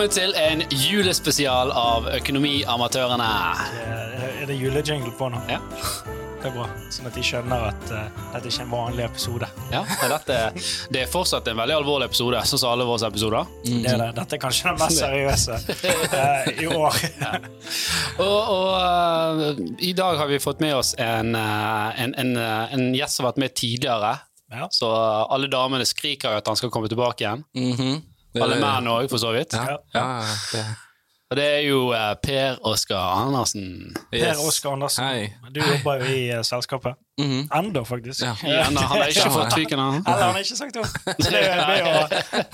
Velkommen til en julespesial av Økonomiamatørene. Er det julejingle på nå? Ja. Det er bra. Sånn at de skjønner at uh, dette ikke er en vanlig episode. Ja, dette, det er fortsatt en veldig alvorlig episode, sånn som alle våre episoder. Det er det. Dette er kanskje den mest seriøse uh, i år. Og, og uh, i dag har vi fått med oss en, uh, en, en, uh, en gjest som har vært med tidligere. Ja. Så alle damene skriker jo at han skal komme tilbake igjen. Mhm. Det- Alle menn òg, for så vidt. Ja, ja, det. Og det er jo uh, Per Oskar Andersen. Per Yes. Oskar Andersen. Hei. Du jobber jo i uh, selskapet. Mhm. Enda, faktisk. Ja. Igjen, han har ikke fått fyken, han. Eller han har ikke sagt opp. Så det, er- det, er jo,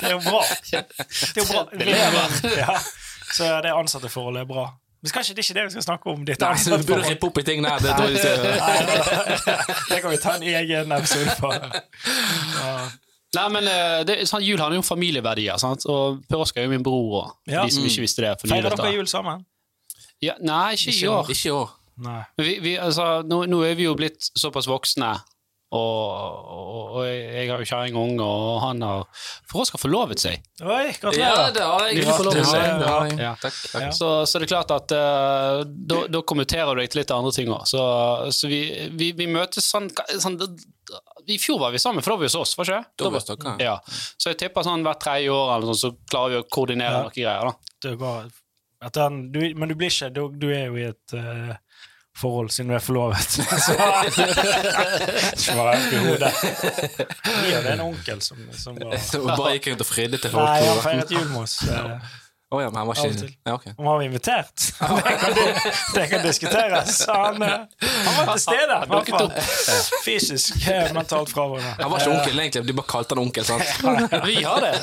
det er jo bra. Det er jo bra. Det lever. Ja. Så det ansatteforholdet er bra. Men kanskje det er ikke det vi skal snakke om. Ditt Nei, så du burde ansetteforhold. rippe opp i ting der. Det er. Nei, det- Det kan vi ta en egen episode på. Ja. Nei, men uh, det, sånn, Jul handler jo om familieverdier, sant? og Per Oskar er jo min bror. Og, Ja. de som ikke visste det. For Feirer dere jul sammen? Ja, nei, ikke i år. Ikke i år. Nei. Vi, vi, altså, nå, nå er vi jo blitt såpass voksne, og, og, og jeg har jo kjerring og unge, og han har For Oskar forlovet seg. Oi, Ja, gratulerer. det har jeg. Har har. Ja. Takk. takk. Så, så det er klart at uh, da, da kommenterer du deg til litt andre ting òg. Så, så vi, vi, vi møtes sånn, sånn I fjor var vi sammen, for da var vi hos oss, var ikke det? Var. Ja. Så jeg tipper sånn hvert tredje år eller sånn, så klarer vi å koordinere Ja. noen greier. da. Det at han, du, men du blir ikke Du, du er jo i et eh, forhold siden du er forlovet. Så Svarer opp i hodet. Vi hadde en onkel som, som var som bare gikk rundt og fridde til Nei, han folk. feiret jul med eh, ja, men han var ikke. Ja, okay. Om han var invitert? Det kan, det kan diskuteres. Han, eh, han var til stede, i hvert fall. Fysisk, eh, mentalt fraværende. Han var ikke onkel, egentlig. De bare kalte han onkel. sant? Vi har det!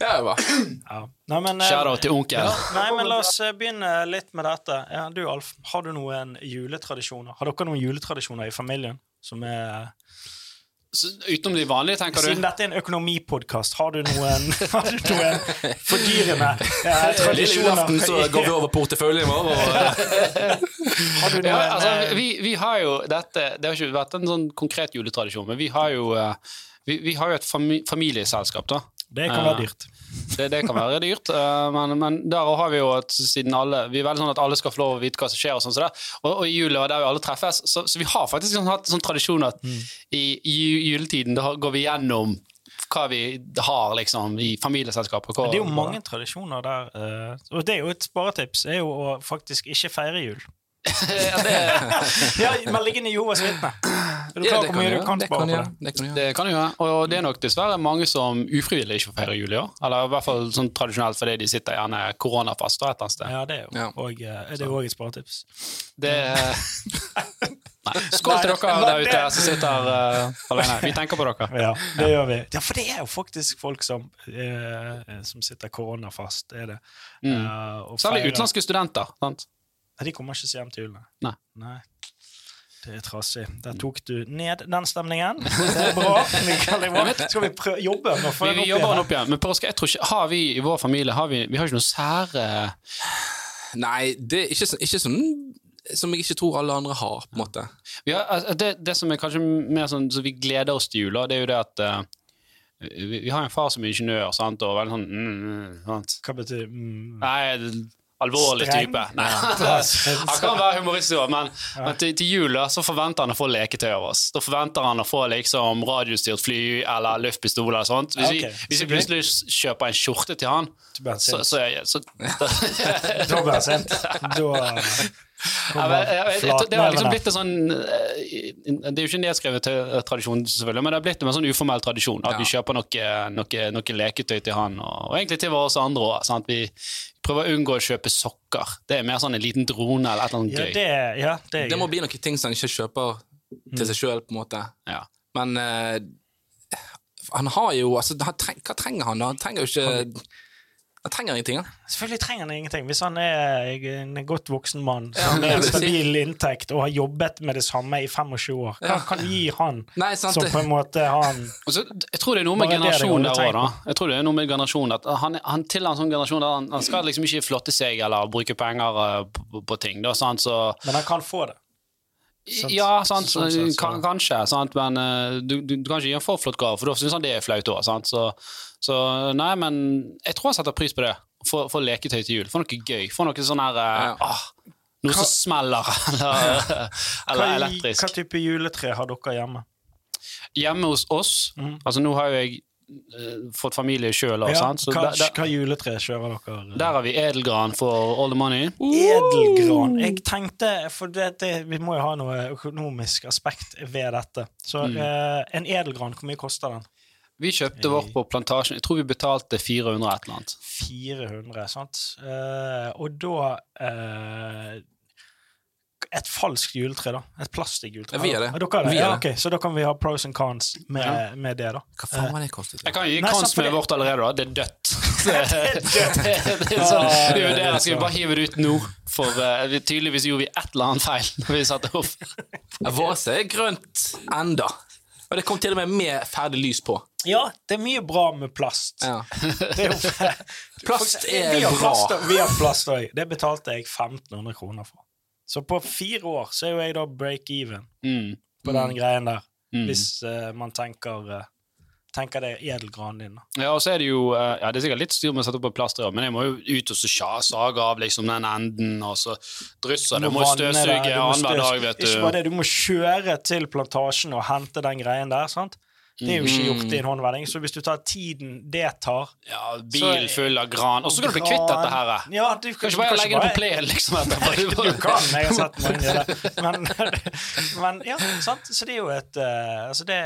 Ja, det var. Ja. Nei, men, eh, til onkel. Ja, nei, men La oss begynne litt med dette. Ja, du, Alf, Har du noen juletradisjoner? Har dere noen juletradisjoner i familien? Som er, Så, utenom de vanlige, tenker siden dette er en økonomipodkast, har du noen, har du noen fordyrende eh, tradisjoner? så går vi over porteføljen vår. Og, Har du noen, Ja, altså, eh, vi, vi har jo dette Det har ikke vært en sånn konkret juletradisjon, men vi har jo eh, vi, vi har jo et familieselskap, da. Det kan være dyrt. Det, det kan være dyrt, eh, men, men der har vi jo at siden alle Vi er veldig sånn at alle skal få lov å vite hva som skjer, og sånn som det. Og, og i jula der vi alle treffes, så, så vi har faktisk sånn, hatt sånn tradisjon at Mm. i, i juletiden da går vi gjennom hva vi har liksom i familieselskapet. hva- Men det er jo mange tradisjoner der. eh, og det er jo et sparetips, er jo å faktisk ikke feire jul. ja, det, Ja, Meld deg inn i Jehovas vitne. Er du ja, klar det hvor kan mye du kan. Spare på det? Det kan du gjøre. det kan du gjøre. Og det er nok dessverre mange som ufrivillig ikke får feire jul i år. Eller i hvert fall sånn tradisjonelt fordi de sitter gjerne koronafast et eller annet sted. Ja, det er jo Ja. og, er det òg et sparetips. Det Nei. Skål til dere der ute som sitter uh, alene. Vi tenker på dere. Ja, det gjør vi. Ja, for det er jo faktisk folk som, eh, som sitter koronafast. Er det. Mm. Eh, og Særlig utenlandske studenter. Sant? Nei, De kommer ikke så hjem til jul, Nei. nei. Det er trassig. Der tok du ned den stemningen. Det er bra. Mikael. Skal vi prøve, jobbe med å få Vi, den vi opp jobber den opp igjen. Men påske, jeg tror ikke, har vi i vår familie har vi, vi har ikke noe sære Nei, det er ikke, ikke sånn som jeg ikke tror alle andre har, på en måte. Ja, altså, det, det som er kanskje mer sånn så vi gleder oss til jula, det er jo det at uh, vi, vi har en far som er ingeniør, sant, og veldig sånn mm, mm, sant? Hva betyr mm, Nei, alvorlig Streng. type. Nei. Han kan være humorist òg, men, men til, til jul så forventer han å få leketøy av oss. Da forventer han å få liksom radiostyrt fly eller luftpistol eller sånt. Hvis, okay. vi, hvis vi plutselig kjøper en skjorte til han, Så så, så, så Da blir han sint. Da Det har liksom blitt en sånn eh, Det er jo ikke en nedskrevet eh, tradisjon, selvfølgelig, men det har blitt en sånn uformell tradisjon. At Ja. vi kjøper noe, noe, noe leketøy til han, og, og egentlig til oss andre òg. Vi prøver å unngå å kjøpe sokker. Det er mer sånn en liten drone eller et eller annet Ja, gøy. det, ja, det er Det må gøy. bli noen ting som han ikke kjøper til seg sjøl, på en måte. Ja. Men uh, han har jo altså, han treng, Hva trenger han, da? Han trenger jo ikke Han trenger ingenting, han. Selvfølgelig trenger han ingenting. Hvis han er en godt voksen mann Ja, som det har si. stabil inntekt og har jobbet med det samme i 25 år, hva Ja. kan gi han Nei, sant som på en måte han altså, jeg tror det er noe med Bare det det generasjon går der òg, da. Jeg tror det er noe med generasjonen at han, han tilhører en sånn generasjon der han, han skal liksom ikke flotte seg eller bruke penger eh, på, på ting. Da, sant? Så Men han kan få det. Sant. Ja, sant, Sånn sett, så- kanskje, sant, men eh, du, du, du kan ikke gi en for flott gave, for da syns han det er flaut òg. Så, så nei, men jeg tror han setter pris på det. få, leketøy til jul. Få noe gøy. Få noe sånn her eh, Ja. ah, Noe som smeller, eller, eller Hva, elektrisk. hva type juletre har dere hjemme? Hjemme hos oss mm. Altså, nå har jo jeg fått familie sjøl, Ja, hva, hva juletre kjører dere? der har vi edelgran for all the money. Edelgran. Jeg tenkte, for det, det, Vi må jo ha noe økonomisk aspekt ved dette. Så Mm. eh, en edelgran, hvor mye koster den? Vi kjøpte vår på Plantasjen. Jeg tror vi betalte 400 et eller annet. 400, sant? Eh, og da eh, Et falskt juletre, da. Et plastikkjuletre. Ja, vi er det. Ja, dere. Vi Ja, okay. ok, så da kan vi ha pros and cons med, med det, da. Hva faen var det kostet? Jeg kan gi Nei, sant, med det- vårt allerede, da. Det er dødt. Det, det, det, er sånn, vi vurderer, skal vi bare hive det ut nå? For uh, tydeligvis gjorde vi et eller annet feil når vi satte opp. Våse er grønt enda. Og det kom til og med med ferdig lys på. Ja, det er mye bra med plast. Ja. Er Plast er bra. vi har plast òg. Det betalte jeg 1500 kroner for. Så på fire år så er jo jeg da break even Mm. på den greien der. Mm. Hvis uh, man tenker, uh, tenker det edelgranen din. da. Ja, og så er det jo eh, Ja, det er sikkert litt styr med å sette opp et plaster, men jeg må jo ut og så sage av liksom den enden, og så drysser Det må støvsuge du må annenhver støvs- dag, vet du. Ikke bare det, du må kjøre til plantasjen og hente den greien der. sant? Det er jo ikke gjort i en håndvending, så hvis du tar tiden det tar Ja, bil full av gran. Og så skal du bli kvitt dette her. eh. Ja, du, Kan ikke bare legge det på plenen, liksom. Du kan, jeg har sett mange gjøre det. Men, men ja, sant? Så det er jo et eh, Altså, det,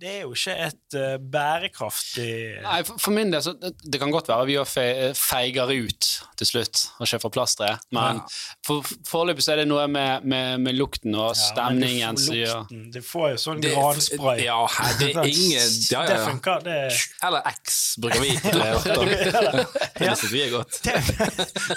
det er jo ikke et eh, bærekraftig Nei, for, for min del, så det, det kan godt være vi gjør fe, feiger ut til slutt og kjøper plasteret, men for, foreløpig så er det noe med, med, med lukten og stemningen som gjør lukten, Du får jo sånn Det- granspray. Ja, det er ingen ja, ja, Det funker. Det, Eller X bruker vi det. Vi er godt. det,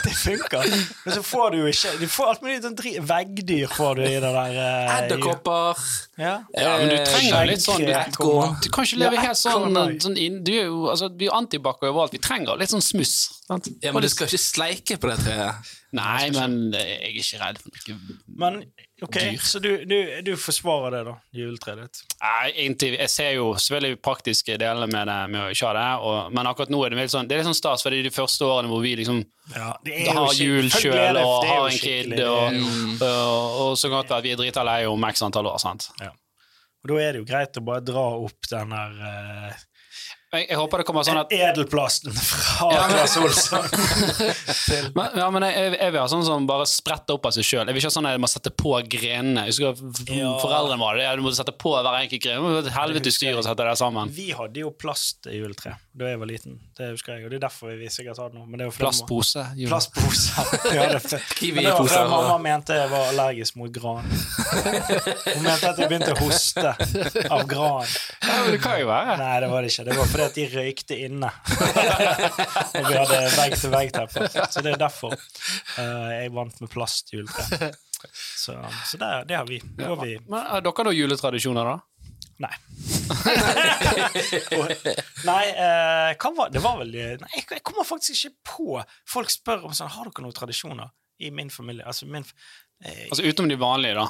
det funker. Men så får du jo ikke Du får alt mulig sånn veggdyr får du i det der eh, Edderkopper. Ja. Ja, men du trenger litt sånn Du, du kan ikke leve helt sånn, sånn inn, Du er jo altså, vi er antibac overalt. Vi trenger litt sånn smuss. Sant? Ja, men du skal ikke sleike på det treet. Nei, men jeg er ikke redd for noe Men ok, Dyr. så du, du, du forsvarer det, da? Juletreet ditt? Nei, egentlig, jeg ser jo selvfølgelig praktiske deler med det, med å ikke ha det, og, men akkurat nå er det litt sånn, det er litt sånn stas, for det er de første årene hvor vi liksom Ja, det har jul sjøl og har en kid, og, og, og, og så godt at vi er drita lei om x antall år. sant? Ja. og da er det jo greit å bare dra opp den der eh, Jeg, jeg håper det kommer sånn at edelplasten fra Ja, Claes Olsson men, ja, men jeg, jeg, jeg vil ha sånn som bare spretter opp av seg sjøl. Jeg vil ikke ha sånn at jeg må sette på grenene. Jeg husker Ja. Foreldrene var det. Du måtte sette på hver enkelt gren. Helvetes styr å sette det sammen. Vi hadde jo plastjuletre da jeg var liten. Det husker jeg, og det er derfor vi sikkert har det nå. Men det er jo Plastpose. jo. Plastpose. Ja, det, men det var fordi mamma mente jeg var allergisk mot gran. Hun mente at jeg begynte å hoste av gran. Ja, men det kan jo være. Nei, det var det ikke. Det var fordi at de røykte inne. og vi hadde vegg-til-vegg-teppe. Så det er derfor uh, jeg vant med plastjuletre. Så, så det, det har vi. Har vi. Men Har dere noen juletradisjoner, da? Nei. nei, eh, var det? var vel Nei, jeg, jeg kommer faktisk ikke på Folk spør om sånn Har dere noen tradisjoner i min familie. Altså min eh, Altså Utenom de vanlige, da.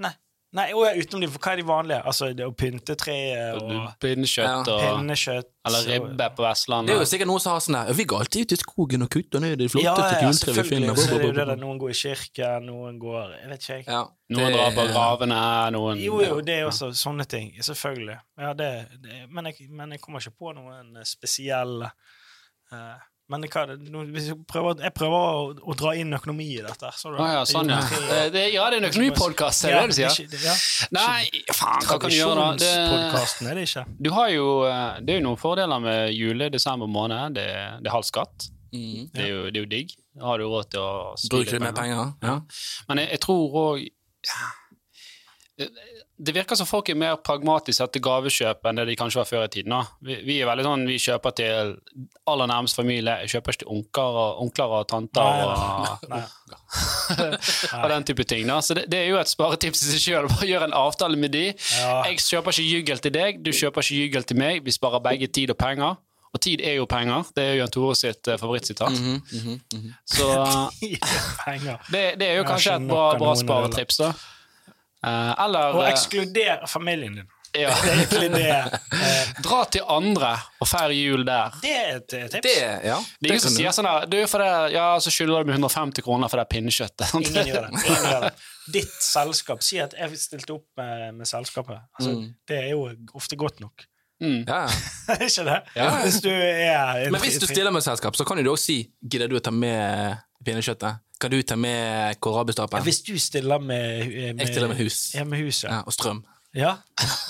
Nei. Nei, og ja, utenom de, hva er de vanlige? Altså det å pynte treet og Pinnekjøtt og pinnekjøtt Eller ribbe på Vestlandet. Det er jo sikkert noen som har sånn der Vi går alltid ut i skogen og kutter ned de Ja, flotteste ja, juletreet vi finner. Så er det jo det der, noen går i kirken, noen går Jeg vet ikke, jeg. Ja, Noen drar på gravene, noen Jo, jo, det er også sånne ting. Selvfølgelig. Ja, det, det, men, jeg, men jeg kommer ikke på noen eh, spesielle eh, Men hva, hvis jeg, prøver, jeg prøver å, å dra inn økonomi i dette. Så Å ja, sånn, ja. Det, ja, det er en økonomipodkast, er det det du sier? Ja. Nei, faen, hva kan du gjøre, da? Det, er det ikke. du har jo eh, Det er jo noen fordeler med jule-desember måned. Det, det er halv skatt. Mm. Det er, jo, det er jo digg. Da har du råd til å Bruker litt mer penger. Ja. Men jeg, jeg tror òg Det virker som folk er mer pragmatiske etter gavekjøp enn det de kanskje var før i tiden. Vi, vi er veldig sånn, vi kjøper til aller nærmest familie. Jeg kjøper ikke til onkler og, onkler og tanter Nei, og, Nei. og den type ting. da. Så det, det er jo et sparetips i seg sjøl. Bare gjør en avtale med de. Ja. Jeg kjøper ikke juggel til deg, du kjøper ikke juggel til meg. Vi sparer begge tid og penger. Og tid er jo penger. Det er jo Jan Tore sitt uh, favorittsitat. Mm -hmm, mm -hmm. Så det, det er jo kanskje et bra, bra sparetrips, da. Eh, eller Og eh, ekskludere familien din. Ja. Det er egentlig det. Dra til andre og feir jul der. Det er et eh, tips. Det, ja. Det er ingen som sier sånn der, du, for det, ja, så skylder du meg 150 kroner for det pinnekjøttet. Ingen gjør det. Ingen gjør det. Ditt selskap Si at jeg stilte opp med, med selskapet. Altså, Mm. Det er jo ofte godt nok. Mm. Ja. Ikke det? Ja. Hvis du er Men hvis du stiller med selskap, så kan du også si Gidder du å ta med pinnekjøttet? Kan du ta med kålrabistapen? Hvis du stiller med, med Jeg stiller med hus. Ja, med hus, ja. Ja, og strøm. ja.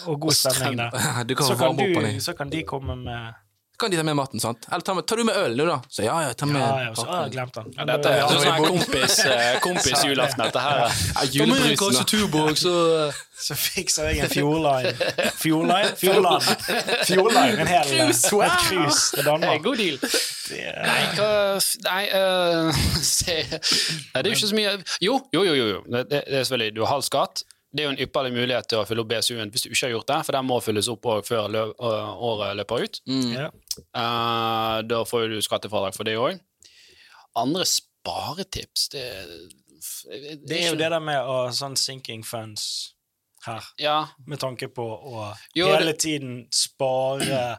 Og god stemning der. Så kan, du, så kan de komme med Kan de ta med maten, sant? Eller ta med, tar du med øl du, da? Så ja, ja, ta med Ja, ja, så har jeg pakken. glemt den. Ja, dette er sånn kompis, eh, kompis julaften, dette her. Ja, julebrusen, da. Tuborg, så Så fikser jeg en Fjordline. Fjordline? Fjordland. Fjordline, en hel Cruise, wow. Et cruise til Danmark. god deal. Er- Nei, hva Nei, uh, se Nei, det er jo ikke så mye Jo, jo, jo. jo. jo. Det, det er selvfølgelig Du har halv skatt. Det er jo en ypperlig mulighet til å fylle opp BSU-en hvis du ikke har gjort det, for den må fylles opp før lø øh, året løper ut. Mm. Ja. Uh, da får du skattefradrag for det òg. Andre sparetips, det, Det er jo det der med å sånn sinking funds her, Ja. med tanke på å Jo, hele det- tiden spare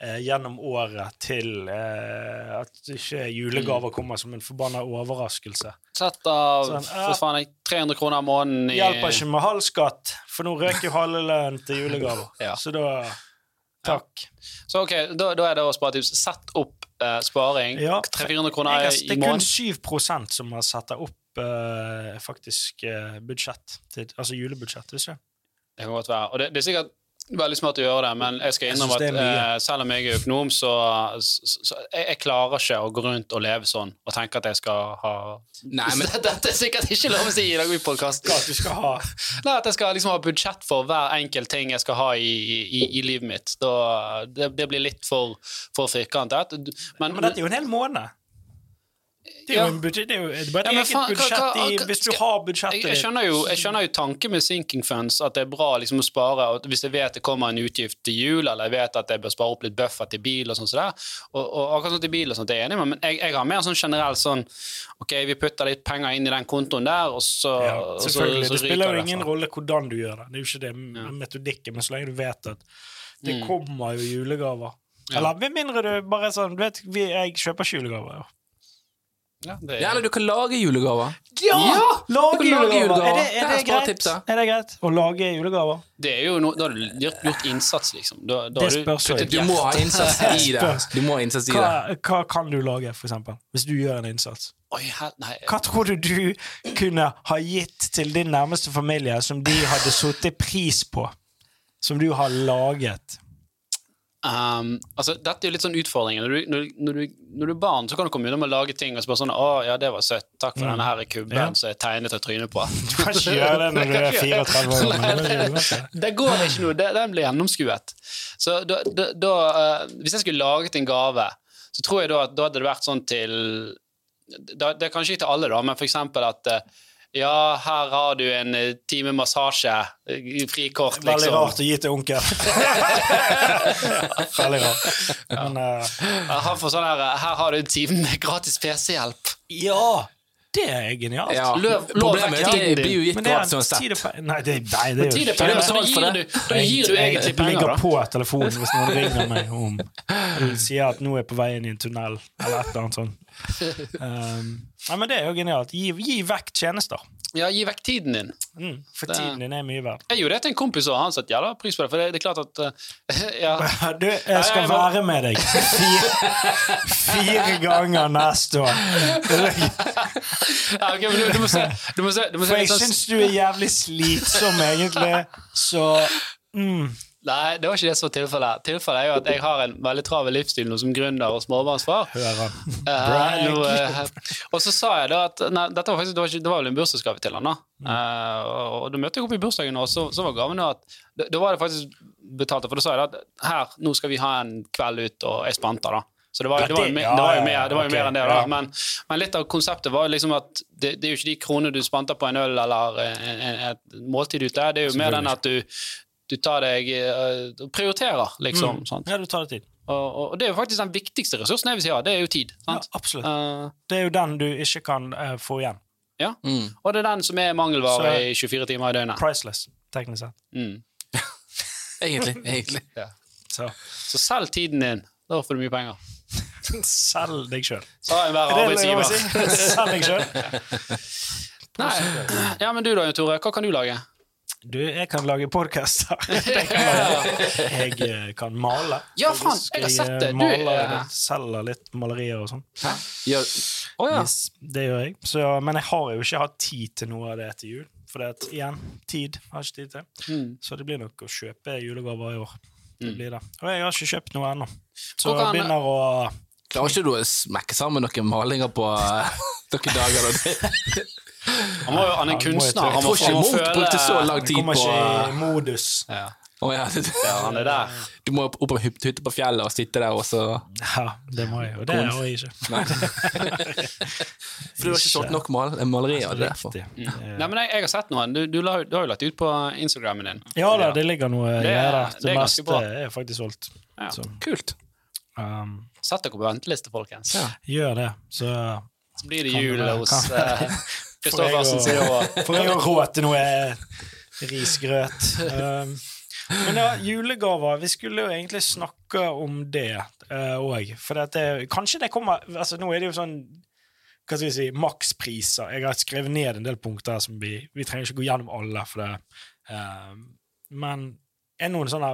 gjennom året til eh, at ikke julegaver kommer som en forbanna overraskelse. Sett av Sånn, for faen, jeg, 300 kroner i måneden i Hjelper ikke med halv skatt, for nå røk jo halve lønnen til julegaver. Ja. Så da Takk. Så ok, da, da er det å spare tips. Sett opp eh, sparing. Ja. 300-400 kroner i måneden. det er kun måneden. 7 som har satt opp eh, faktisk eh, budsjett, til, altså julebudsjett. Ikke? Det kan godt være. Og det, det er sikkert veldig smart å gjøre det, men jeg skal innrømme synes at eh, selv om jeg er økonom, så, så, så jeg, jeg klarer ikke å gå rundt og leve sånn og tenke at jeg skal ha Nei, men Dette er sikkert ikke lov å si i dag i podkast. At du skal ha Nei, at jeg skal liksom ha budsjett for hver enkelt ting jeg skal ha i, i, i livet mitt. Da, det, det blir litt for, for firkantet. Men, Men dette er jo en hel måned. Det er jo, en budsjett, det er jo det bare et Ja, eget budsjett i Hvis du har jeg, budsjettet jeg, skjønner jo, jeg skjønner jo tanken med sinking funds, at det er bra liksom å spare. Hvis jeg vet det kommer en utgift til jul, eller jeg vet at jeg bør spare opp litt buffer til bil, og sånn så og, og akkurat sånn til bil og sånt, det er jeg enig med, men jeg, jeg har mer sånn generelt sånn Ok, vi putter litt penger inn i den kontoen der, og så, Ja, og så, så ryker det spiller jo ingen derfra. rolle hvordan du gjør det. Det er jo ikke det ja. metodikken, men så lenge du vet at det kommer jo julegaver. Mm. Eller med mindre du bare sånn du vet, vi, Jeg kjøper ikke julegaver. Ja. Ja, det er- Ja, eller du kan lage julegaver. Ja! Ja! Lage lage julegaver! julegaver. Er det, er det? Er det greit å lage julegaver? Det er jo no, Da har du gjort, gjort innsats, liksom. Da, da Det spørs du Du må ha innsats i det. Du må ha innsats i Hva, det. hva kan du lage, for eksempel? Hvis du gjør en innsats? Oi, her, nei, Hva tror du du kunne ha gitt til din nærmeste familie som de hadde satt pris på? Som du har laget? Um, altså, dette er jo litt sånn utfordringen. Når du, når, du- når, du, er barn, så kan du komme unna med å lage ting og spørre sånn 'Å, ja, det var søtt. Takk for denne her kubben Ja. som jeg tegnet og trynet på'. Du kan ikke gjøre det når du er 34 år. Nei, det går ikke noe. Det, den blir gjennomskuet. Så da, da, da uh, Hvis jeg skulle laget en gave, så tror jeg da at da hadde det vært sånn til da, Det er kanskje ikke til alle, da, men for eksempel at eh, ja, her har du en eh, time massasje, Frikort, liksom. Veldig rart å gi til onkel. Veldig rart. Men uh... Her, får sånn her, her har du en time med gratis PC-hjelp. ja! Det er genialt. Ja. Løv- Problemet er at det blir jo gitt Men det gratis uansett. Nei, det, nei, det er jo ikke det. da gir du, da gir du egentlig jeg ligger på telefonen hvis noen ringer meg om sier at nå er jeg på vei inn i en tunnel, eller et eller annet sånt. Um, nei, men det er jo genialt. Gi, gi vekk tjenester. Ja, gi vekk tiden din. Mm, for Det- tiden din er mye verdt. Jeg gjorde det til en kompis, og han satte jævla pris på det. For det, det er klart at uh, ja. Du, jeg skal være med deg fire, fire ganger neste år. ja okay, men du, du må se, du må se, du må se For jeg sånn- syns du er jævlig slitsom, egentlig. Så mm, Nei, det var ikke det som var tilfellet. Tilfellet er jo at jeg har en veldig travel livsstil nå som gründer og småbarnsfar. Uh, og så sa jeg da at nei, dette var faktisk, det, var ikke, det var vel en bursdagsgave til han da. Uh, og, og da møtte jeg opp i bursdagen, og så, så var gaven at da var det faktisk betalt, for da sa jeg da at her, nå skal vi ha en kveld ut, og jeg spanta da. Så det var, det var, jo mer, det var jo mer, det var jo mer enn det. da. Men, men litt av konseptet var liksom at det, det er jo ikke de kronene du spanter på en øl eller et måltid ute, det er jo mer den at du, du tar deg uh, prioriterer, liksom. Mm. Sant? Ja, du tar deg tid. Og, og, og det er jo faktisk den viktigste ressursen jeg vil si, ja, det er jo tid. Ja, absolutt. Uh, Det er jo den du ikke kan uh, få igjen. ja. Mm. Og det er den som er mangelvare Så- i 24 timer i døgnet. Priceless, teknisk sett. Mm. Egentlig. egentlig. Så Så selg tiden din. Da får du mye penger. selg deg sjøl. Sa enhver Er arbeidsgiver. si? Selg deg sjøl. Nei. Ja, men du da, Tore. Hva kan du lage? Du, jeg kan lage podkaster. Jeg eh, kan male. Ja, faen, jeg har sett det. Du er- selger litt malerier og sånn. Ja. Oh, ja. Yes, det gjør jeg. Så, men jeg har jo ikke hatt tid til noe av det etter jul. For det at, igjen, tid har ikke tid til. Mm. Så det blir nok å kjøpe julegaver i år. Det blir det. Og jeg har ikke kjøpt noe ennå. Så jeg begynner å Klarer ikke du å smekke sammen noen malinger på eh, noen dager? Det- Han, må jo, han er Ja, det må kunstner. Han må, han må føle brukte så lang tid kommer på ikke i modus. ja. Oh, ja. ja, han er der. Du må opp på hytta på fjellet og sitte der, og så Ja, det må jeg. Og det har jeg ikke. For du har ikke solgt nok mal malerier. Det er derfor. Riktig. Nei, men jeg, jeg har sett noen. Du, du, la, du har jo lagt ut på Instagrammen din. Ja da, det ligger noe Det er- der. det Det, meste bra. er faktisk solgt. Ja. Så Kult. um, Sett dere på venteliste, folkens. Ja. gjør det. Så Så blir det jul hos eh, Kristoffersen sier òg. For jo råd til noe risgrøt. Um, men ja, julegaver Vi skulle jo egentlig snakke om det òg. for at det, kanskje det kommer altså Nå er det jo sånn hva skal vi si, makspriser. Jeg har skrevet ned en del punkter som vi Vi trenger ikke gå gjennom alle, for det Uh, Men er noen sånne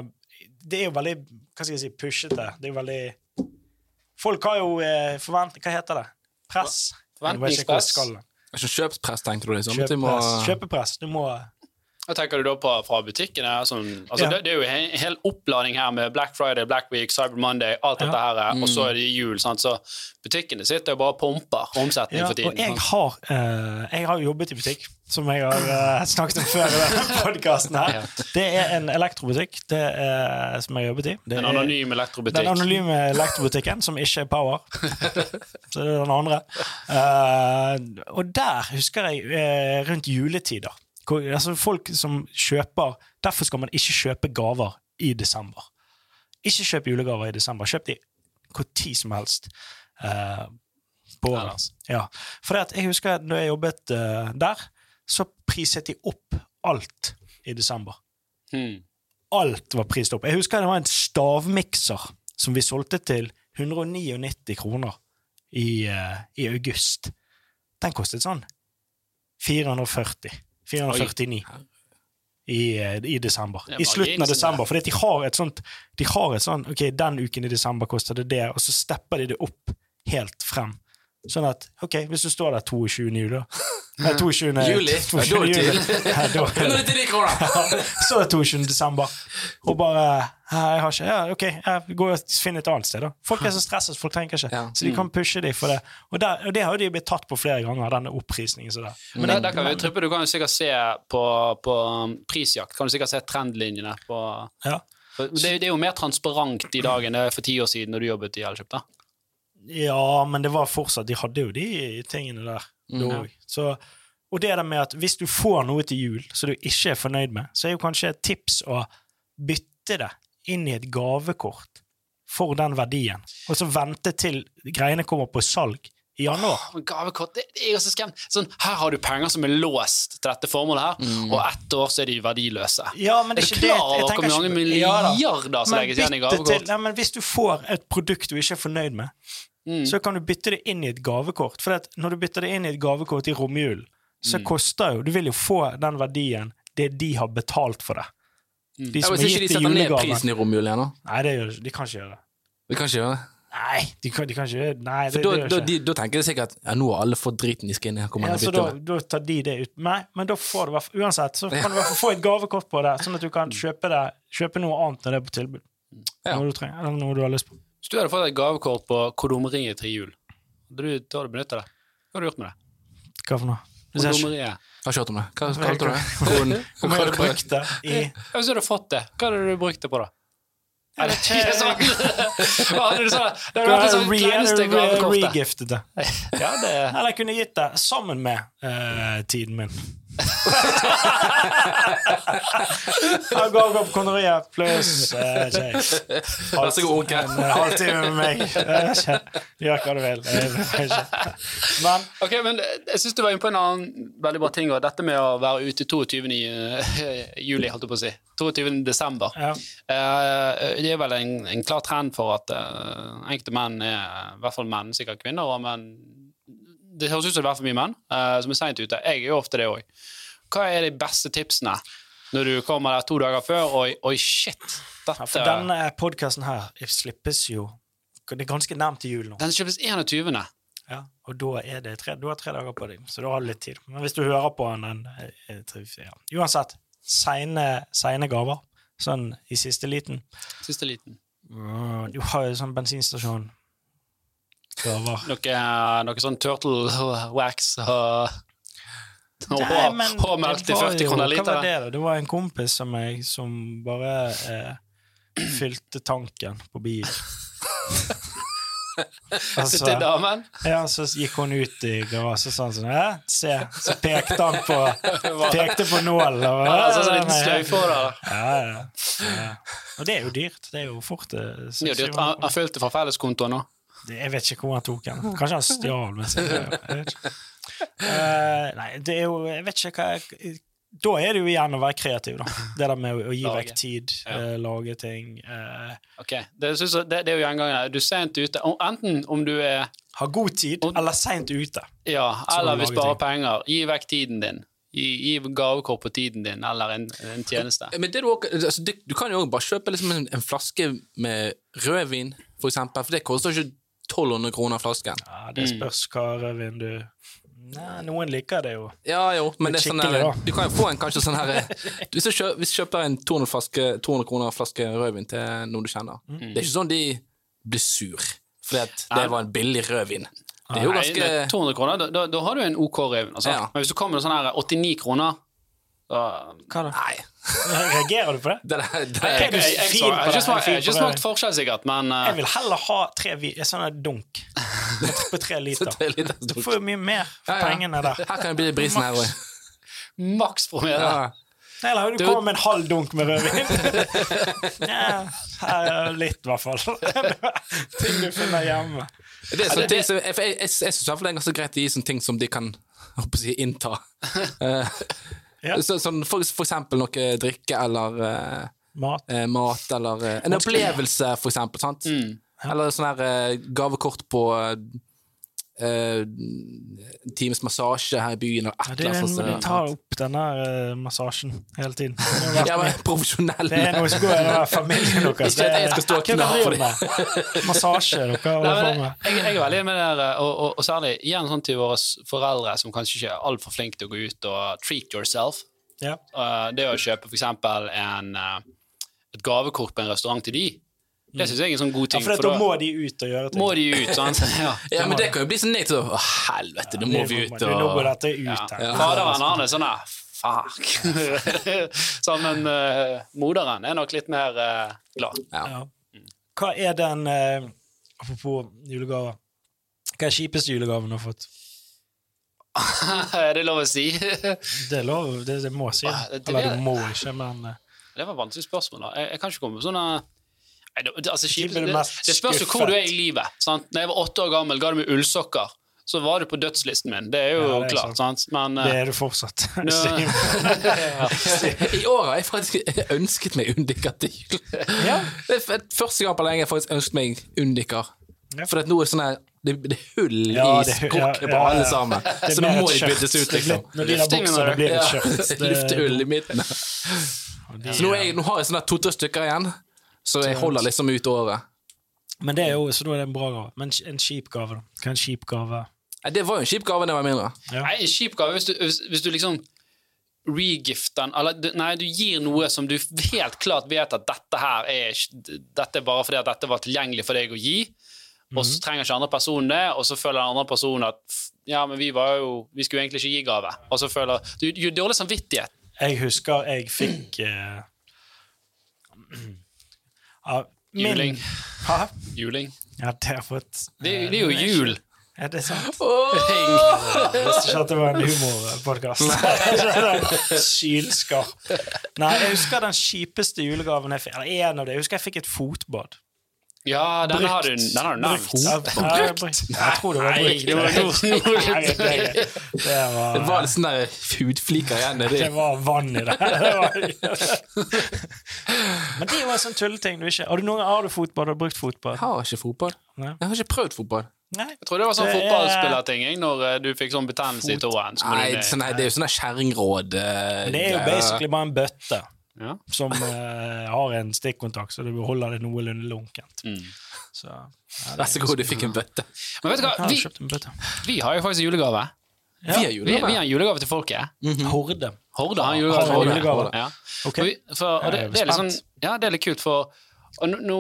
Det er jo veldig hva skal jeg si, pushete. Det er jo veldig Folk har jo eh, forvent... Hva heter det? Press? Forventningspress. Ikke. Altså, Kjøpspress, tenker du liksom? At du må- Kjøpepress. Kjøpepress. Du må Hva tenker du da på fra butikkene? Sånn, altså, Ja. det, det er jo en hel oppladning her med Black Friday, Black Week, Cyber Monday, alt dette her, og så er det jul. Sant? Så butikkene sitter jo bare og pumper omsetning Ja, for tiden. og jeg har, uh, jeg har jobbet i butikk, som jeg har uh, snakket om før i denne podkasten her. Det er en elektrobutikk det er, som jeg har jobbet i. Det En anonym elektrobutikk. den anonyme elektrobutikken, som ikke er Power. Så det er den andre. Uh, og der husker jeg rundt juletider altså Folk som kjøper Derfor skal man ikke kjøpe gaver i desember. Ikke kjøp julegaver i desember. Kjøp de hvor tid som helst. Uh, på Ja, året. altså. Ja. For jeg husker at når jeg jobbet uh, der, så priset de opp alt i desember. Hmm. Alt var prist opp. Jeg husker det var en stavmikser som vi solgte til 199 kroner i, uh, i august. Den kostet sånn 440. 449 i, eh, i desember. Er I slutten av desember. For de har et sånt De har et sånt, Ok, den uken i desember koster det det, og så stepper de det opp helt frem. Sånn at ok, hvis du står der 22. juli, Nei, 22. Juli? 22. da er juli. Ja, da er det 199 kroner! så er det 22. desember, og bare jeg har ikke, ja, ok, jeg går og finner et annet sted. da. Folk er så stresset, folk trenger ikke. Så de kan pushe dem for det. Og, der, og det har jo de blitt tatt på flere ganger, denne opprisningen. Så der. Men der, der kan vi trippe, Du kan jo sikkert se på, på um, prisjakt kan du sikkert se trendlinjene. på... Ja. Det, det er jo mer transparent i dag enn det er for ti år siden når du jobbet i Elkjøp. da. Ja, men det var fortsatt De hadde jo de tingene der. Mm, ja. Så, og det der med at hvis du får noe til jul som du ikke er fornøyd med, så er jo kanskje et tips å bytte det inn i et gavekort for den verdien, og så vente til greiene kommer på salg i januar. Oh, Gavekort det, det er jo så skremt. Sånn, her har du penger som er låst til dette formålet, her, og ett år så er de verdiløse. Ja, men Er det du er ikke klar over hvor mange Ja milliarder som legges igjen i gavekort? Til, nei, men hvis du får et produkt du ikke er fornøyd med, Mm. så kan du bytte det inn i et gavekort. For at når du bytter det inn i et gavekort i romjulen, så Mm. koster jo Du vil jo få den verdien det de har betalt for det. Mm. De Ja, julegaven. hvis ikke de setter ned prisen i romjulen igjen, da. Nei, det gjør, de kan ikke gjøre det. De kan ikke gjøre det. Nei, de kan, de kan ikke gjøre Nei, For det, da, det da, de, da tenker de sikkert ja, nå har alle fått driten de skal inn i. Ja, så da, da tar de det ut. Nei, men da får du i hvert fall Uansett, så kan du i hvert fall få et gavekort på det, sånn at du kan kjøpe, det, kjøpe noe annet når det på tilbud. Ja. Noe du trenger, eller noe du har lyst på. Hvis du hadde fått et gavekort på Kondomeriet til jul, hadde du da hadde du benyttet det? Hva hadde du gjort med det? Hva for noe? Kondomeriet. jeg- Har ikke hørt om det. Hva kalte du det? Om jeg hadde brukt det i Ja, Hvis du hadde fått det, hva hadde du brukt det på da? Ikke. Sånn. Hva hadde du sagt? Det hadde sånn kleineste gavekortet. Regiftet det. Eller jeg kunne gitt det sammen med eh, tiden min. Han går opp kontoriet pluss Vær så god, onkel. En halvtime med meg. Gjør hva du vil. Men okay, men Jeg syns du var inne på en annen veldig bra ting, og dette med å være ute 22. i, eh, juli, holdt jeg på å si. 22. desember. ja. Eh, det er vel en, en klar trend for at eh, enkelte menn er I hvert fall menn, sikkert kvinner og men det høres ut som det er for mye menn uh, som er seint ute. Jeg er jo ofte det òg. Hva er de beste tipsene når du kommer der to dager før? Oi, oi shit! Dette, Ja, for denne podkasten her slippes jo Det er ganske nærmt til jul nå. Den slippes 21. Ja, og da er det tre, du har tre dager på deg, så da har du litt tid. Men hvis du hører på den, ja. Uansett, seine, gaver. Sånn i siste liten. Siste liten. Du har jo sånn bensinstasjon. Noe, noe sånn turtle wax og hårmelk til 40 kroner literen. det. Det var en kompis av meg som bare eh, fylte tanken på bil. altså, Til damen. ja, så gikk hun ut i garasjen sånn sånn Hæ, se. Så pekte han på Pekte på nålen. Ja, altså, så «Hæ, liten sløyfe over der. Ja, ja, ja. Og det er jo dyrt. Det er jo fort eh, Det er jo dyrt. Han han fylte fra felleskontoen nå. Det- Jeg vet ikke hvor han tok den. Kanskje han stjal med seg. Ikke. Eh, nei, det er jo Jeg vet ikke hva jeg, Da er det jo igjen å være kreativ, da. Det der med å, å gi Lage. vekk tid, Ja. uh, lage ting. Uh, Ok, det, synes jeg, det, det er jo gjengangen. Du er sent ute. Enten om du er Har god tid, om, eller seint ute. Ja, eller vi sparer penger. Gi vekk tiden din. Gi, gi gavekort på tiden din, eller en, en tjeneste. Men det du, altså, du, du kan jo også bare kjøpe liksom en, en flaske med rødvin, for eksempel, for det koster ikke 1200 kroner flasken. Ja, Det Mm. spørs hva rødvin du Nei, Noen liker det jo. Ja, jo, men det er sånn der, du kan jo få en kanskje sånn her Hvis du kjøper, hvis du kjøper en 200, flaske, 200 kroner flaske rødvin til noen du kjenner, Mm. det er ikke sånn de blir sur fordi at det var en billig rødvin. Det er jo Nei, ganske det er 200 kroner, da, da, da har du en OK rødvin. Altså. Ja. Men hvis du kommer med sånn her 89 kroner da, Hva da? Nei. Reagerer du på det? Det, det, jeg, jeg, jeg, jeg, jeg har ikke det? smakt, jeg har ikke smakt forskjell, sikkert, men uh... Jeg vil heller ha tre sånne sånn en dunk på tre liter. tre liter Du får jo mye mer for Ja, ja. pengene der. Her kan det bli brisen her òg. maks promille. Ja. Eller du Du- kommer med en halv dunk med rødvin. ja, litt, i hvert fall. Ting du finner hjemme. Det er sånne ting som, jeg, jeg, jeg, jeg fall det er ganske greit å gi sånne ting som de kan jeg håper å si, innta. Ja. så, sånn, for, for eksempel noe drikke eller uh, Mat. Uh, mat, eller uh, en opplevelse, for eksempel. Sant? Mm. Eller sånn her gavekort på en times massasje her i byen, eller et eller er, annet. de tar opp denne eh, massasjen hele tiden. Ja, men profesjonell. Det er noe som går i familien deres. Ikke at jeg skal stå og kna for det. Massasje dere holder på med. jeg, jeg er veldig med dere, og, og, og særlig igjen sånn til våre foreldre som kanskje ikke er altfor flinke til å gå ut og treat yourself. Ja. Uh, det å kjøpe eksempel uh, et gavekort på en restaurant til de, det syns jeg er en sånn god Ja, ting. for for da må de ut og gjøre ting. må de ut, sant? Ja. Ja, men det kan jo bli sånn negativt. Å, helvete, nå må vi ut og Nå går dette ut Ja. her. Ja. Faderen han er sånn der Fuck. sånn, men uh, moderen er nok litt mer uh, glad. Ja. Hva er den uh, Apropos julegaver. Hva er kjipeste julegaven du har fått? er det lov å si? Det er lov, det, det må si. Det- det Eller du må ikke, men uh, Det var et vanskelig spørsmål. da. Jeg, jeg kan ikke komme på sånne altså, du det, det spørs jo hvor du er i livet. Sant? Når jeg var åtte år gammel, ga du meg ullsokker. Så var du på dødslisten min. Det er jo Ja, det er klart. sant. Men det eh, er du fortsatt. I år har jeg faktisk ønsket meg jul. Ja. Det er første gang på lenge jeg faktisk ønsket meg undiker. Ja. For at nå er det sånn her det, det er hull Ja, i det hu- ja, på alle sammen. Så nå må de byttes ut, liksom. Luftehull i midten. Så nå, er jeg, nå har jeg sånn to-tre stykker igjen, så jeg holder liksom ut året. Men det er jo, så da er det en bra gave. Men en kjip gave, da? Hva er en kjip gave? Det var jo en kjip gave det var mindre. Nei, en kjip gave hvis du, hvis, hvis du liksom regifter den Eller nei, du gir noe som du helt klart vet at dette her er Dette er bare fordi at dette var tilgjengelig for deg å gi, og så trenger ikke andre personen det, og så føler den andre personen at ja, men vi var jo Vi skulle egentlig ikke gi gave. Og så føler Du gir dårlig samvittighet. Jeg husker jeg fikk eh, ja, min- Juling. Hæ? Juling. Ja, det har fått. Det, det er jo jul. Er det sant? Oh! Jeg visste ikke at det var en humorpodkast. Sylskarp. Nei, jeg husker den kjipeste julegaven jeg fikk. Eller en av det. Jeg husker jeg fikk et fotbad. Ja, den har du, den har du nevnt. Brukt. Ja, brukt. Jeg tror det var Nei, det var noe- Nei, det, det, var, Det var, litt sånn der hudfliker igjen. Det. det var vann i det. det men det var en sånn tulleting du ikke Har du, noen, har du fotbad? Har brukt fotball? Jeg har ikke fotball. Jeg har ikke prøvd fotball. Nei. Jeg tror det var sånn er- fotballspillerting når eh, du fikk sånn betennelse i tåen. du Nei, sånn, nei, det er jo sånn der kjerringråd. eh, Det er jo basically bare en bøtte Ja. som eh, har en stikkontakt, så du holder det noenlunde lunkent. Mm. Så, ja, Vær så god, du fikk en bøtte. Men vet du hva, vi, en bøtte. vi har jo faktisk julegave. Ja. Vi har Vi, julegave. vi har en julegave til folket. Horde. Horde har en julegave Horde. julegave. Ja. Okay. Vi, for, og det, det, er litt sånn, ja, det er litt kult, for og nå, nå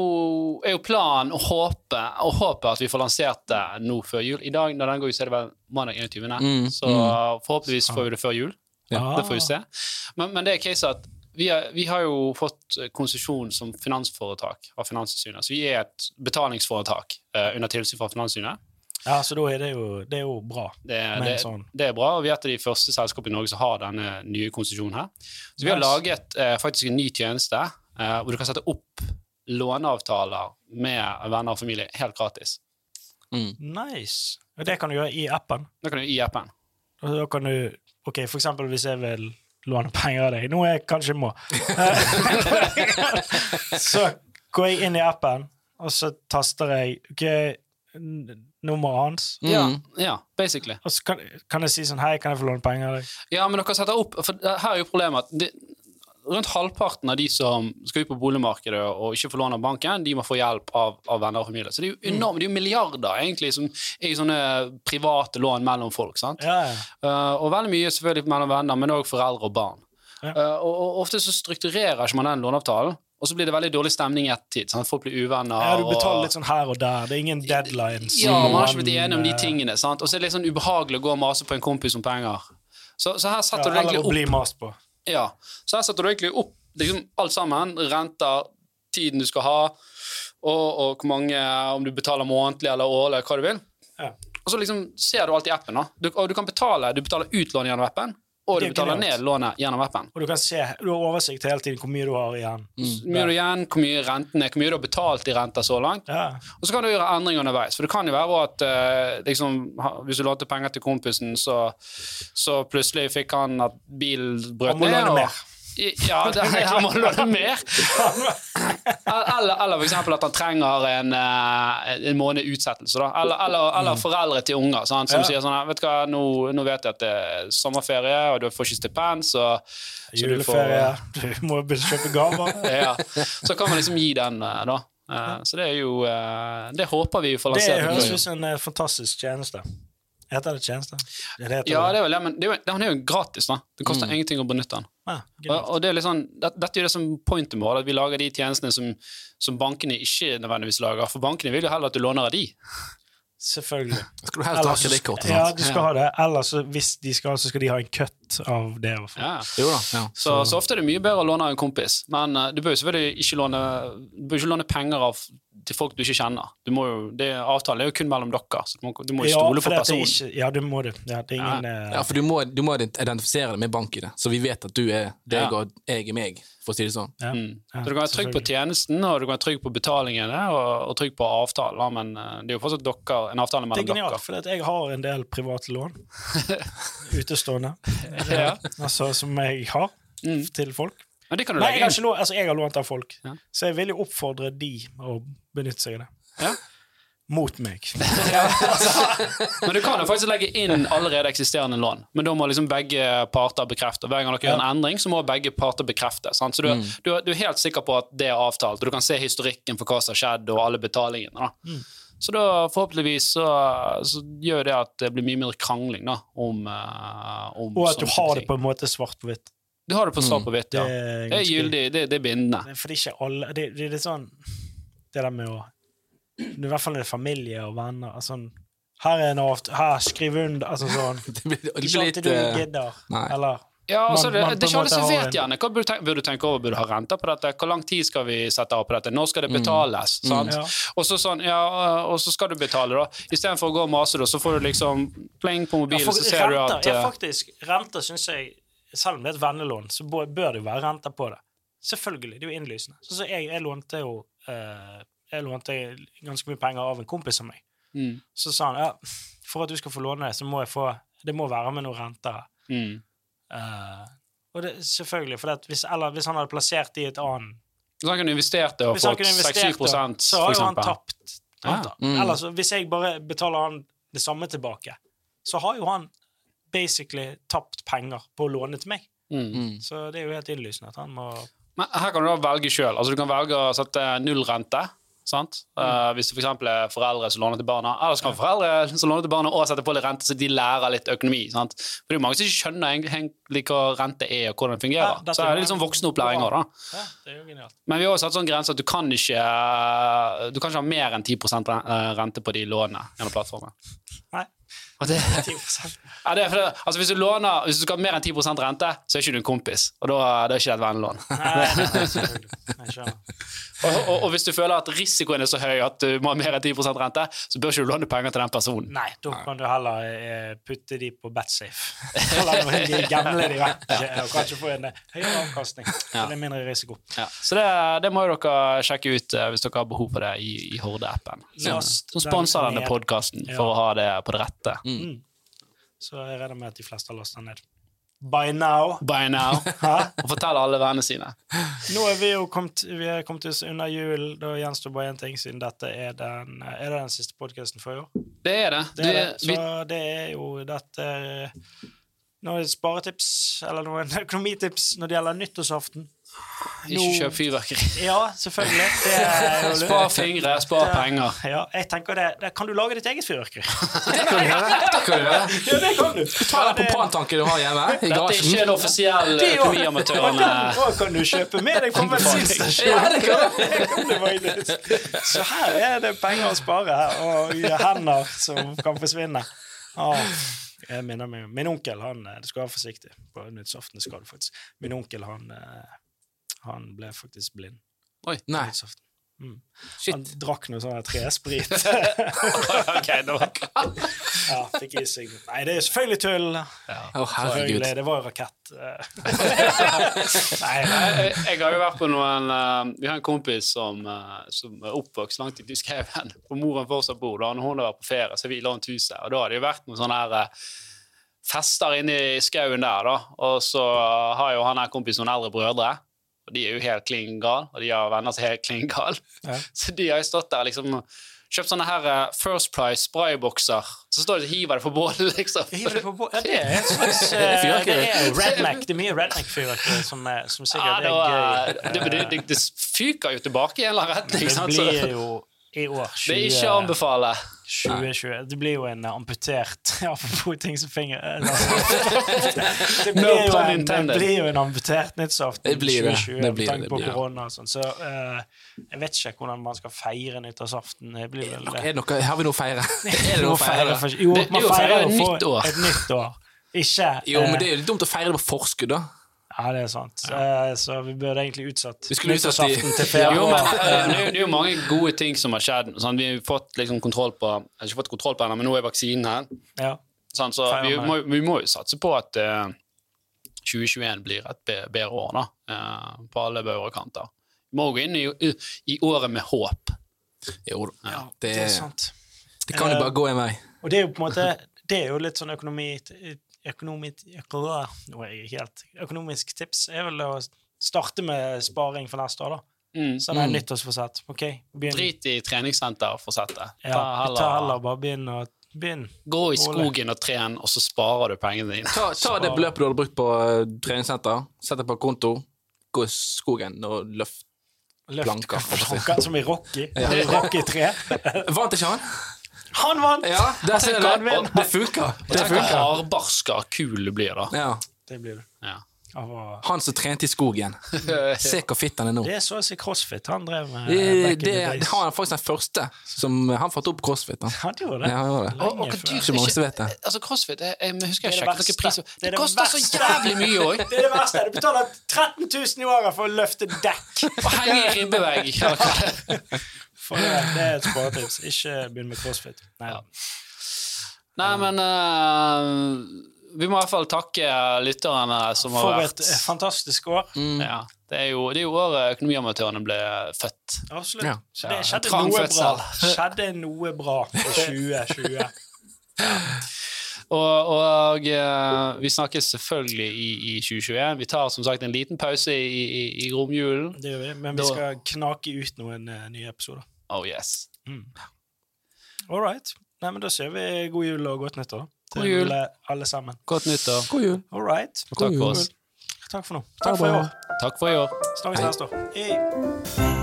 er jo planen å håpe, å håpe at vi får lansert det nå før jul. I dag når den går ut, så er det vel mandag 21. Mm, Så forhåpentligvis får vi det før jul. Ja. Det får vi se. Men, men det er case at vi har, vi har jo fått konsesjon som finansforetak av Finanstilsynet. Så vi er et betalingsforetak uh, under tilsyn fra Finanstilsynet. Ja, så da er det jo, det er jo bra. Det, det, sånn. det er bra, og vi er et av de første selskapene i Norge som har denne nye konsesjonen her. Så vi har yes. laget uh, faktisk en ny tjeneste uh, hvor du kan sette opp låneavtaler med venner og familie helt gratis. Nice. Og det kan du gjøre i appen. Det kan du gjøre i appen. Og da kan du Ok, for eksempel hvis jeg vil låne penger av deg, noe jeg kanskje må, så går jeg inn i appen, og så taster jeg ok, nummeret hans. Ja, Mm. ja, basically. Og så kan, kan jeg si sånn Hei, kan jeg få låne penger av deg? Ja, men dere setter opp For her er jo problemet at det, rundt halvparten av de som skal ut på boligmarkedet og ikke får lån av banken, de må få hjelp av, av venner og familie. Så det er jo enormt, det er jo milliarder egentlig som er i sånne private lån mellom folk. sant? Ja, ja. Uh, og veldig mye selvfølgelig mellom venner, men òg foreldre og barn. Ja. Uh, og, og ofte så strukturerer ikke man den låneavtalen, og så blir det veldig dårlig stemning i ettertid. sant? Folk blir uvenner. ja, du betaler og- litt sånn her og der. Det er ingen deadlines. ja, man har ikke blitt enige om de eh, tingene. sant? Og så er det litt sånn ubehagelig å gå og mase på en kompis om penger. Så, så her Ja, egentlig opp eller å bli mast på. Ja, så her setter du egentlig opp liksom alt sammen. Renter, tiden du skal ha, og, og hvor mange, om du betaler månedlig eller årlig, hva du vil. Ja. Og så liksom ser du alt i appen. da. Du, og du kan betale du betaler utlån gjennom appen, og du er betaler ned lånet gjennom appen. Og du kan se, du har oversikt hele tiden hvor mye du har igjen. Hvor mye du igjen, hvor mye renten er, hvor mye du har betalt i renter så langt. Ja. Og så kan du gjøre endringer underveis. For det kan jo være at uh, liksom, hvis du lånte penger til kompisen, så, så plutselig fikk han at bilen brøt ned. låne Ja, det, han må låne mer. Eller, eller eksempel at han trenger en, eh, en måned utsettelse. Da. Eller, eller, eller foreldre til unger sant, som Ja. sier sånn Vet du hva, nå, nå vet jeg at det er sommerferie, og du får ikke stipend, så, så du får Juleferie, du må begynne å kjøpe gaver. ja. Så kan man liksom gi den, eh, da. Eh, Så det er jo eh, Det håper vi får lansert. Det høres ut som en eh, fantastisk tjeneste. Heter det tjeneste? Ja, det heter Ja, det. det er vel ja, men det den er jo gratis, da. Det koster ingenting å benytte den. Ja, Og, og det er litt sånn, det, Dette er jo det som pointet vårt, at vi lager de tjenestene som, som bankene ikke nødvendigvis lager. For bankene vil jo heller at du låner av de. Selvfølgelig. Skal du helst ha Ellers kredittkortet? Ja, du skal ha det. Ellers, hvis de skal, så skal de ha en cut av det. Ja. Jo da. Ja. Så, så ofte er det mye bedre å låne av en kompis. Men uh, du bør jo selvfølgelig ikke låne, du bør ikke låne penger av, til folk du ikke kjenner. Du må jo, det, avtalen er jo kun mellom dere, så du må, du må jo Ja, stole for på det det personen. Ikke, ja, du må du. Ja, det er ingen uh, Ja, for du må, du må identifisere det med bank-ID, så vi vet at du er deg Ja. og jeg er meg, for å si det sånn. ja. Mm. Ja, Så du kan være trygg på tjenesten, og du kan være trygg på betalingene, og, og trygg på avtalen, men uh, det er jo fortsatt dere, en avtale mellom dere. Det er genialt, dere. for jeg har en del private lån. Utestående. Ja. Altså, som jeg har Mm. til folk. Men det kan du Nei, jeg har, ikke lånt, altså, jeg har lånt av folk, Ja. så jeg vil jo oppfordre de å benytte seg av det. Ja. Mot meg. Men du kan jo faktisk legge inn allerede eksisterende lån, men da må liksom begge parter bekrefte. Hver gang dere gjør en endring, så må begge parter bekrefte. Sant? Så du, du, du er helt sikker på at det er avtalt, og du kan se historikken for hva som har skjedd, og alle betalingene. Da. Så da forhåpentligvis så, så gjør det at det blir mye mindre krangling da, om, uh, om Og at du har ting. det på en måte svart på hvitt. Du har det på svart på hvitt, Det ja. er Det er gyldig, det, det er bindende. For det er ikke alle Det, det er litt sånn Det der med å I hvert fall når det er familie og venner. Altså, her er en avtale Her, skriv under. Altså sånn Det blir, det Ikke blir alltid litt du eh, gidder. nei. Eller Ja, altså, Man- det, man det er ikke alle som vet gjerne. Hva burde burde du tenke over? Burde du ha renter på dette? Hvor lang tid skal vi sette av på dette? Når skal det betales? Sant? Ja. Og så sånn, ja, og så skal du betale, da. Istedenfor å gå og mase, da, så får du liksom pling på mobilen, så ser du at ja, eh, faktisk, renter syns jeg Selv om det er et vennelån, så bør det jo være renter på det. Selvfølgelig. Det er jo innlysende. Så, så jeg, jeg lånte jo eh, Jeg lånte ganske mye penger av en kompis av meg. mm, Så sa han ja, for at du skal få låne det, så må jeg få Det må være med noen renter. mm. Eh, og det, selvfølgelig, for det, at hvis, eller hvis han hadde plassert i et annet Hvis han kunne investert det og fått kunne 6-7 det, for så har jo han tapt. Ja. Mm. Eller så, hvis jeg bare betaler han det samme tilbake, så har jo han basically tapt penger på å låne til meg. Mm. Mm. Så det er jo helt innlysende at han må Men her kan du da velge sjøl. Altså, du kan velge å sette null rente. Sant? Mm. Uh, hvis det f.eks. er foreldre som låner til barna. Eller så kan foreldre som låner til barna og sette på litt rente, så de lærer litt økonomi. Sant? For det er jo mange som ikke skjønner egentlig hva rente er, og hvordan det Ja, fungerer. dette så er det litt sånn voksenopplæring òg, da. Ja. Men vi har også satt sånn grense at du kan ikke Du kan ikke ha mer enn 10 ren- eh, rente på de lånene gjennom plattformen. Nei. Og det, 10%. ja, det er fordi, altså hvis du låner Hvis du skal ha mer enn 10% rente, så er ikke du en kompis. Og da, da er ikke det et vennelån. Og, og, og hvis du føler at risikoen er så høy at du må ha mer enn 10% rente, så bør ikke du låne penger til den personen. Nei, da kan du heller eh, putte de på Batsafe. Eller de gamle de vekk, og kanskje få en eh, høyere avkastning. Ja. Eller mindre risiko. Ja. Så det, det må jo dere sjekke ut eh, hvis dere har behov for det i, i Horde-appen. Som, som sponser denne podkasten Ja. for å ha det på det rette. Mm. Så jeg regner med at de fleste har lasta ned. By now. By now. Og fortell alle vennene sine. Nå er vi jo kommet, vi er kommet oss under jul. Da gjenstår bare én ting, siden dette er den, er det den siste podkasten for i år. Det er det. Det er det. Så vi, det er jo dette Noen sparetips, eller noen økonomitips når det gjelder nyttårsaften. Ikke kjøp fyrverkeri. Ja, selvfølgelig. Spar fingre, spar penger. Ja, jeg tenker det, det Kan du lage ditt eget fyrverkeri? Det kan du gjøre. Det kan du gjøre. Ja, det kan du. Ta den propantanken du har hjemme i Dette er ikke en offisiell jo- økonomiamatørene. Da kan du kjøpe med deg på bensinstasjonen. Så her er det penger å spare, og hender som kan forsvinne. Åh, jeg minner meg Min onkel, han eh, Du skal være forsiktig på nyttårsaften. Min onkel, han, eh, han ble faktisk blind Oi, Nei. Mm. shit. Han drakk noe sånn tresprit. Ok, nå. ja, fikk i seg Nei, det er selvfølgelig tull. Å, herregud. Selvfølgelig, det var jo rakett. Nei, nei. Jeg, jeg har jo vært på noen uh, Vi har en kompis som, uh, som er oppvokst langt i skauen. Og moren fortsatt bor der. Når hun har vært på ferie, så har vi lånt huset. Og da har det jo vært noen sånne her uh, fester inne i skauen der, da. Og så har jo han her kompisen noen eldre brødre. Og de er jo helt klin gale, og de har venner som er helt klin gale. Ja. Så de har jo stått der liksom kjøpt sånne her eh, First Price spraybokser. Så står de og hiver det på bålet, liksom. Hiver det på bå- Ja, det er en slags uh, Det er redneck. Det er mye redneck-fyrverkeri som, som, sikkert Ja, det, er gøy. det, det, det, det fyker jo tilbake i en eller annen retning. Det blir jo i år det er ikke å anbefale. 2020 Det blir jo en amputert Apropos ting som finger eh, Det blir jo en, det blir jo en amputert nyttårsaften Det blir det. 2020 Det med blir det, tanke på korona og sånn. Så uh, jeg vet ikke hvordan man skal feire nyttårsaften. Det blir vel Er det noe, har vi noe å feire? Er det noe å feire? Jo, er man feirer jo et nytt år. Ikke Jo, men eh, det er jo litt dumt å feire det på forskudd, da. Ja, det er sant. Eh, så vi burde egentlig utsatt nyttårsaften til Jo, men eh, det er jo- det er jo mange gode ting som har skjedd. Sånn, vi har fått liksom kontroll på Jeg har ikke fått kontroll på henne, men nå er vaksinen her. Ja. Sånn, så vi må, vi må jo satse på at uh, 2021 blir et bedre år, da. uh, på alle bauger og kanter. Vi må gå inn i, i, i året med håp. Jo da. Ja, Det, det er sant. det kan jo bare gå en vei. Og det er jo på en måte Det er jo litt sånn økonomi Økonomisk tips er vel å starte med sparing for neste år, da. Mm. det er Mm. nyttårsforsett. Okay. Drit i treningssenterforsettet. Ja, Ta ta heller, bare begynn å begynn. Gå i skogen og tren, og så sparer du pengene dine. Ta, ta det beløpet du hadde brukt på eh, treningssenter, sett det på konto, gå i skogen og løft. Løft Planker, som i Rocky. Rocky 3. Vant ikke han? Han vant! Ja, der ser kan det. vinne. Det funker. Det hvor hardbarska kul du blir, da. Ja. Det blir det. Ja. Han som trente i skogen. Se hvor fitt han er nå. Det er så å si crossfit han drev med. Det, det, days. han er faktisk den første som Han fant opp crossfit. Han. Han gjorde det. Ja, han gjorde det. Og, og Lenge før. Ikke mange som vet det. Altså, CrossFit jeg, jeg husker jeg Det det sjekket noen priser. Det Det, det koster så jævlig mye òg! Det er det verste. Du betaler 13 000 i året for å løfte dekk. Og henge i ribbevegg. For det, det er et sparetips. Ikke begynn med crossfit. Nei, Ja. Nei, men uh, vi må i hvert fall takke lytterne som har For vært et eh, fantastisk år. Mm. ja, det, er jo, det er jo året Økonomiamatørene ble født. Absolutt. Ja. Så det skjedde ja. noe bra. Skjedde noe bra i 2020. Og, og uh, vi snakkes selvfølgelig i, i 2021. Vi tar som sagt en liten pause i, i, i romjulen. Det gjør vi. Men vi Da- skal knake ut noen uh, nye episoder. Oh yes. All right. Nei, men da sier vi god jul og godt nyttår. til God jul. Alle, alle sammen. Godt nyttår. God jul. All right. Og takk for oss. Takk for nå. Takk for i år. Takk for i år. Snakkes neste år. Hei.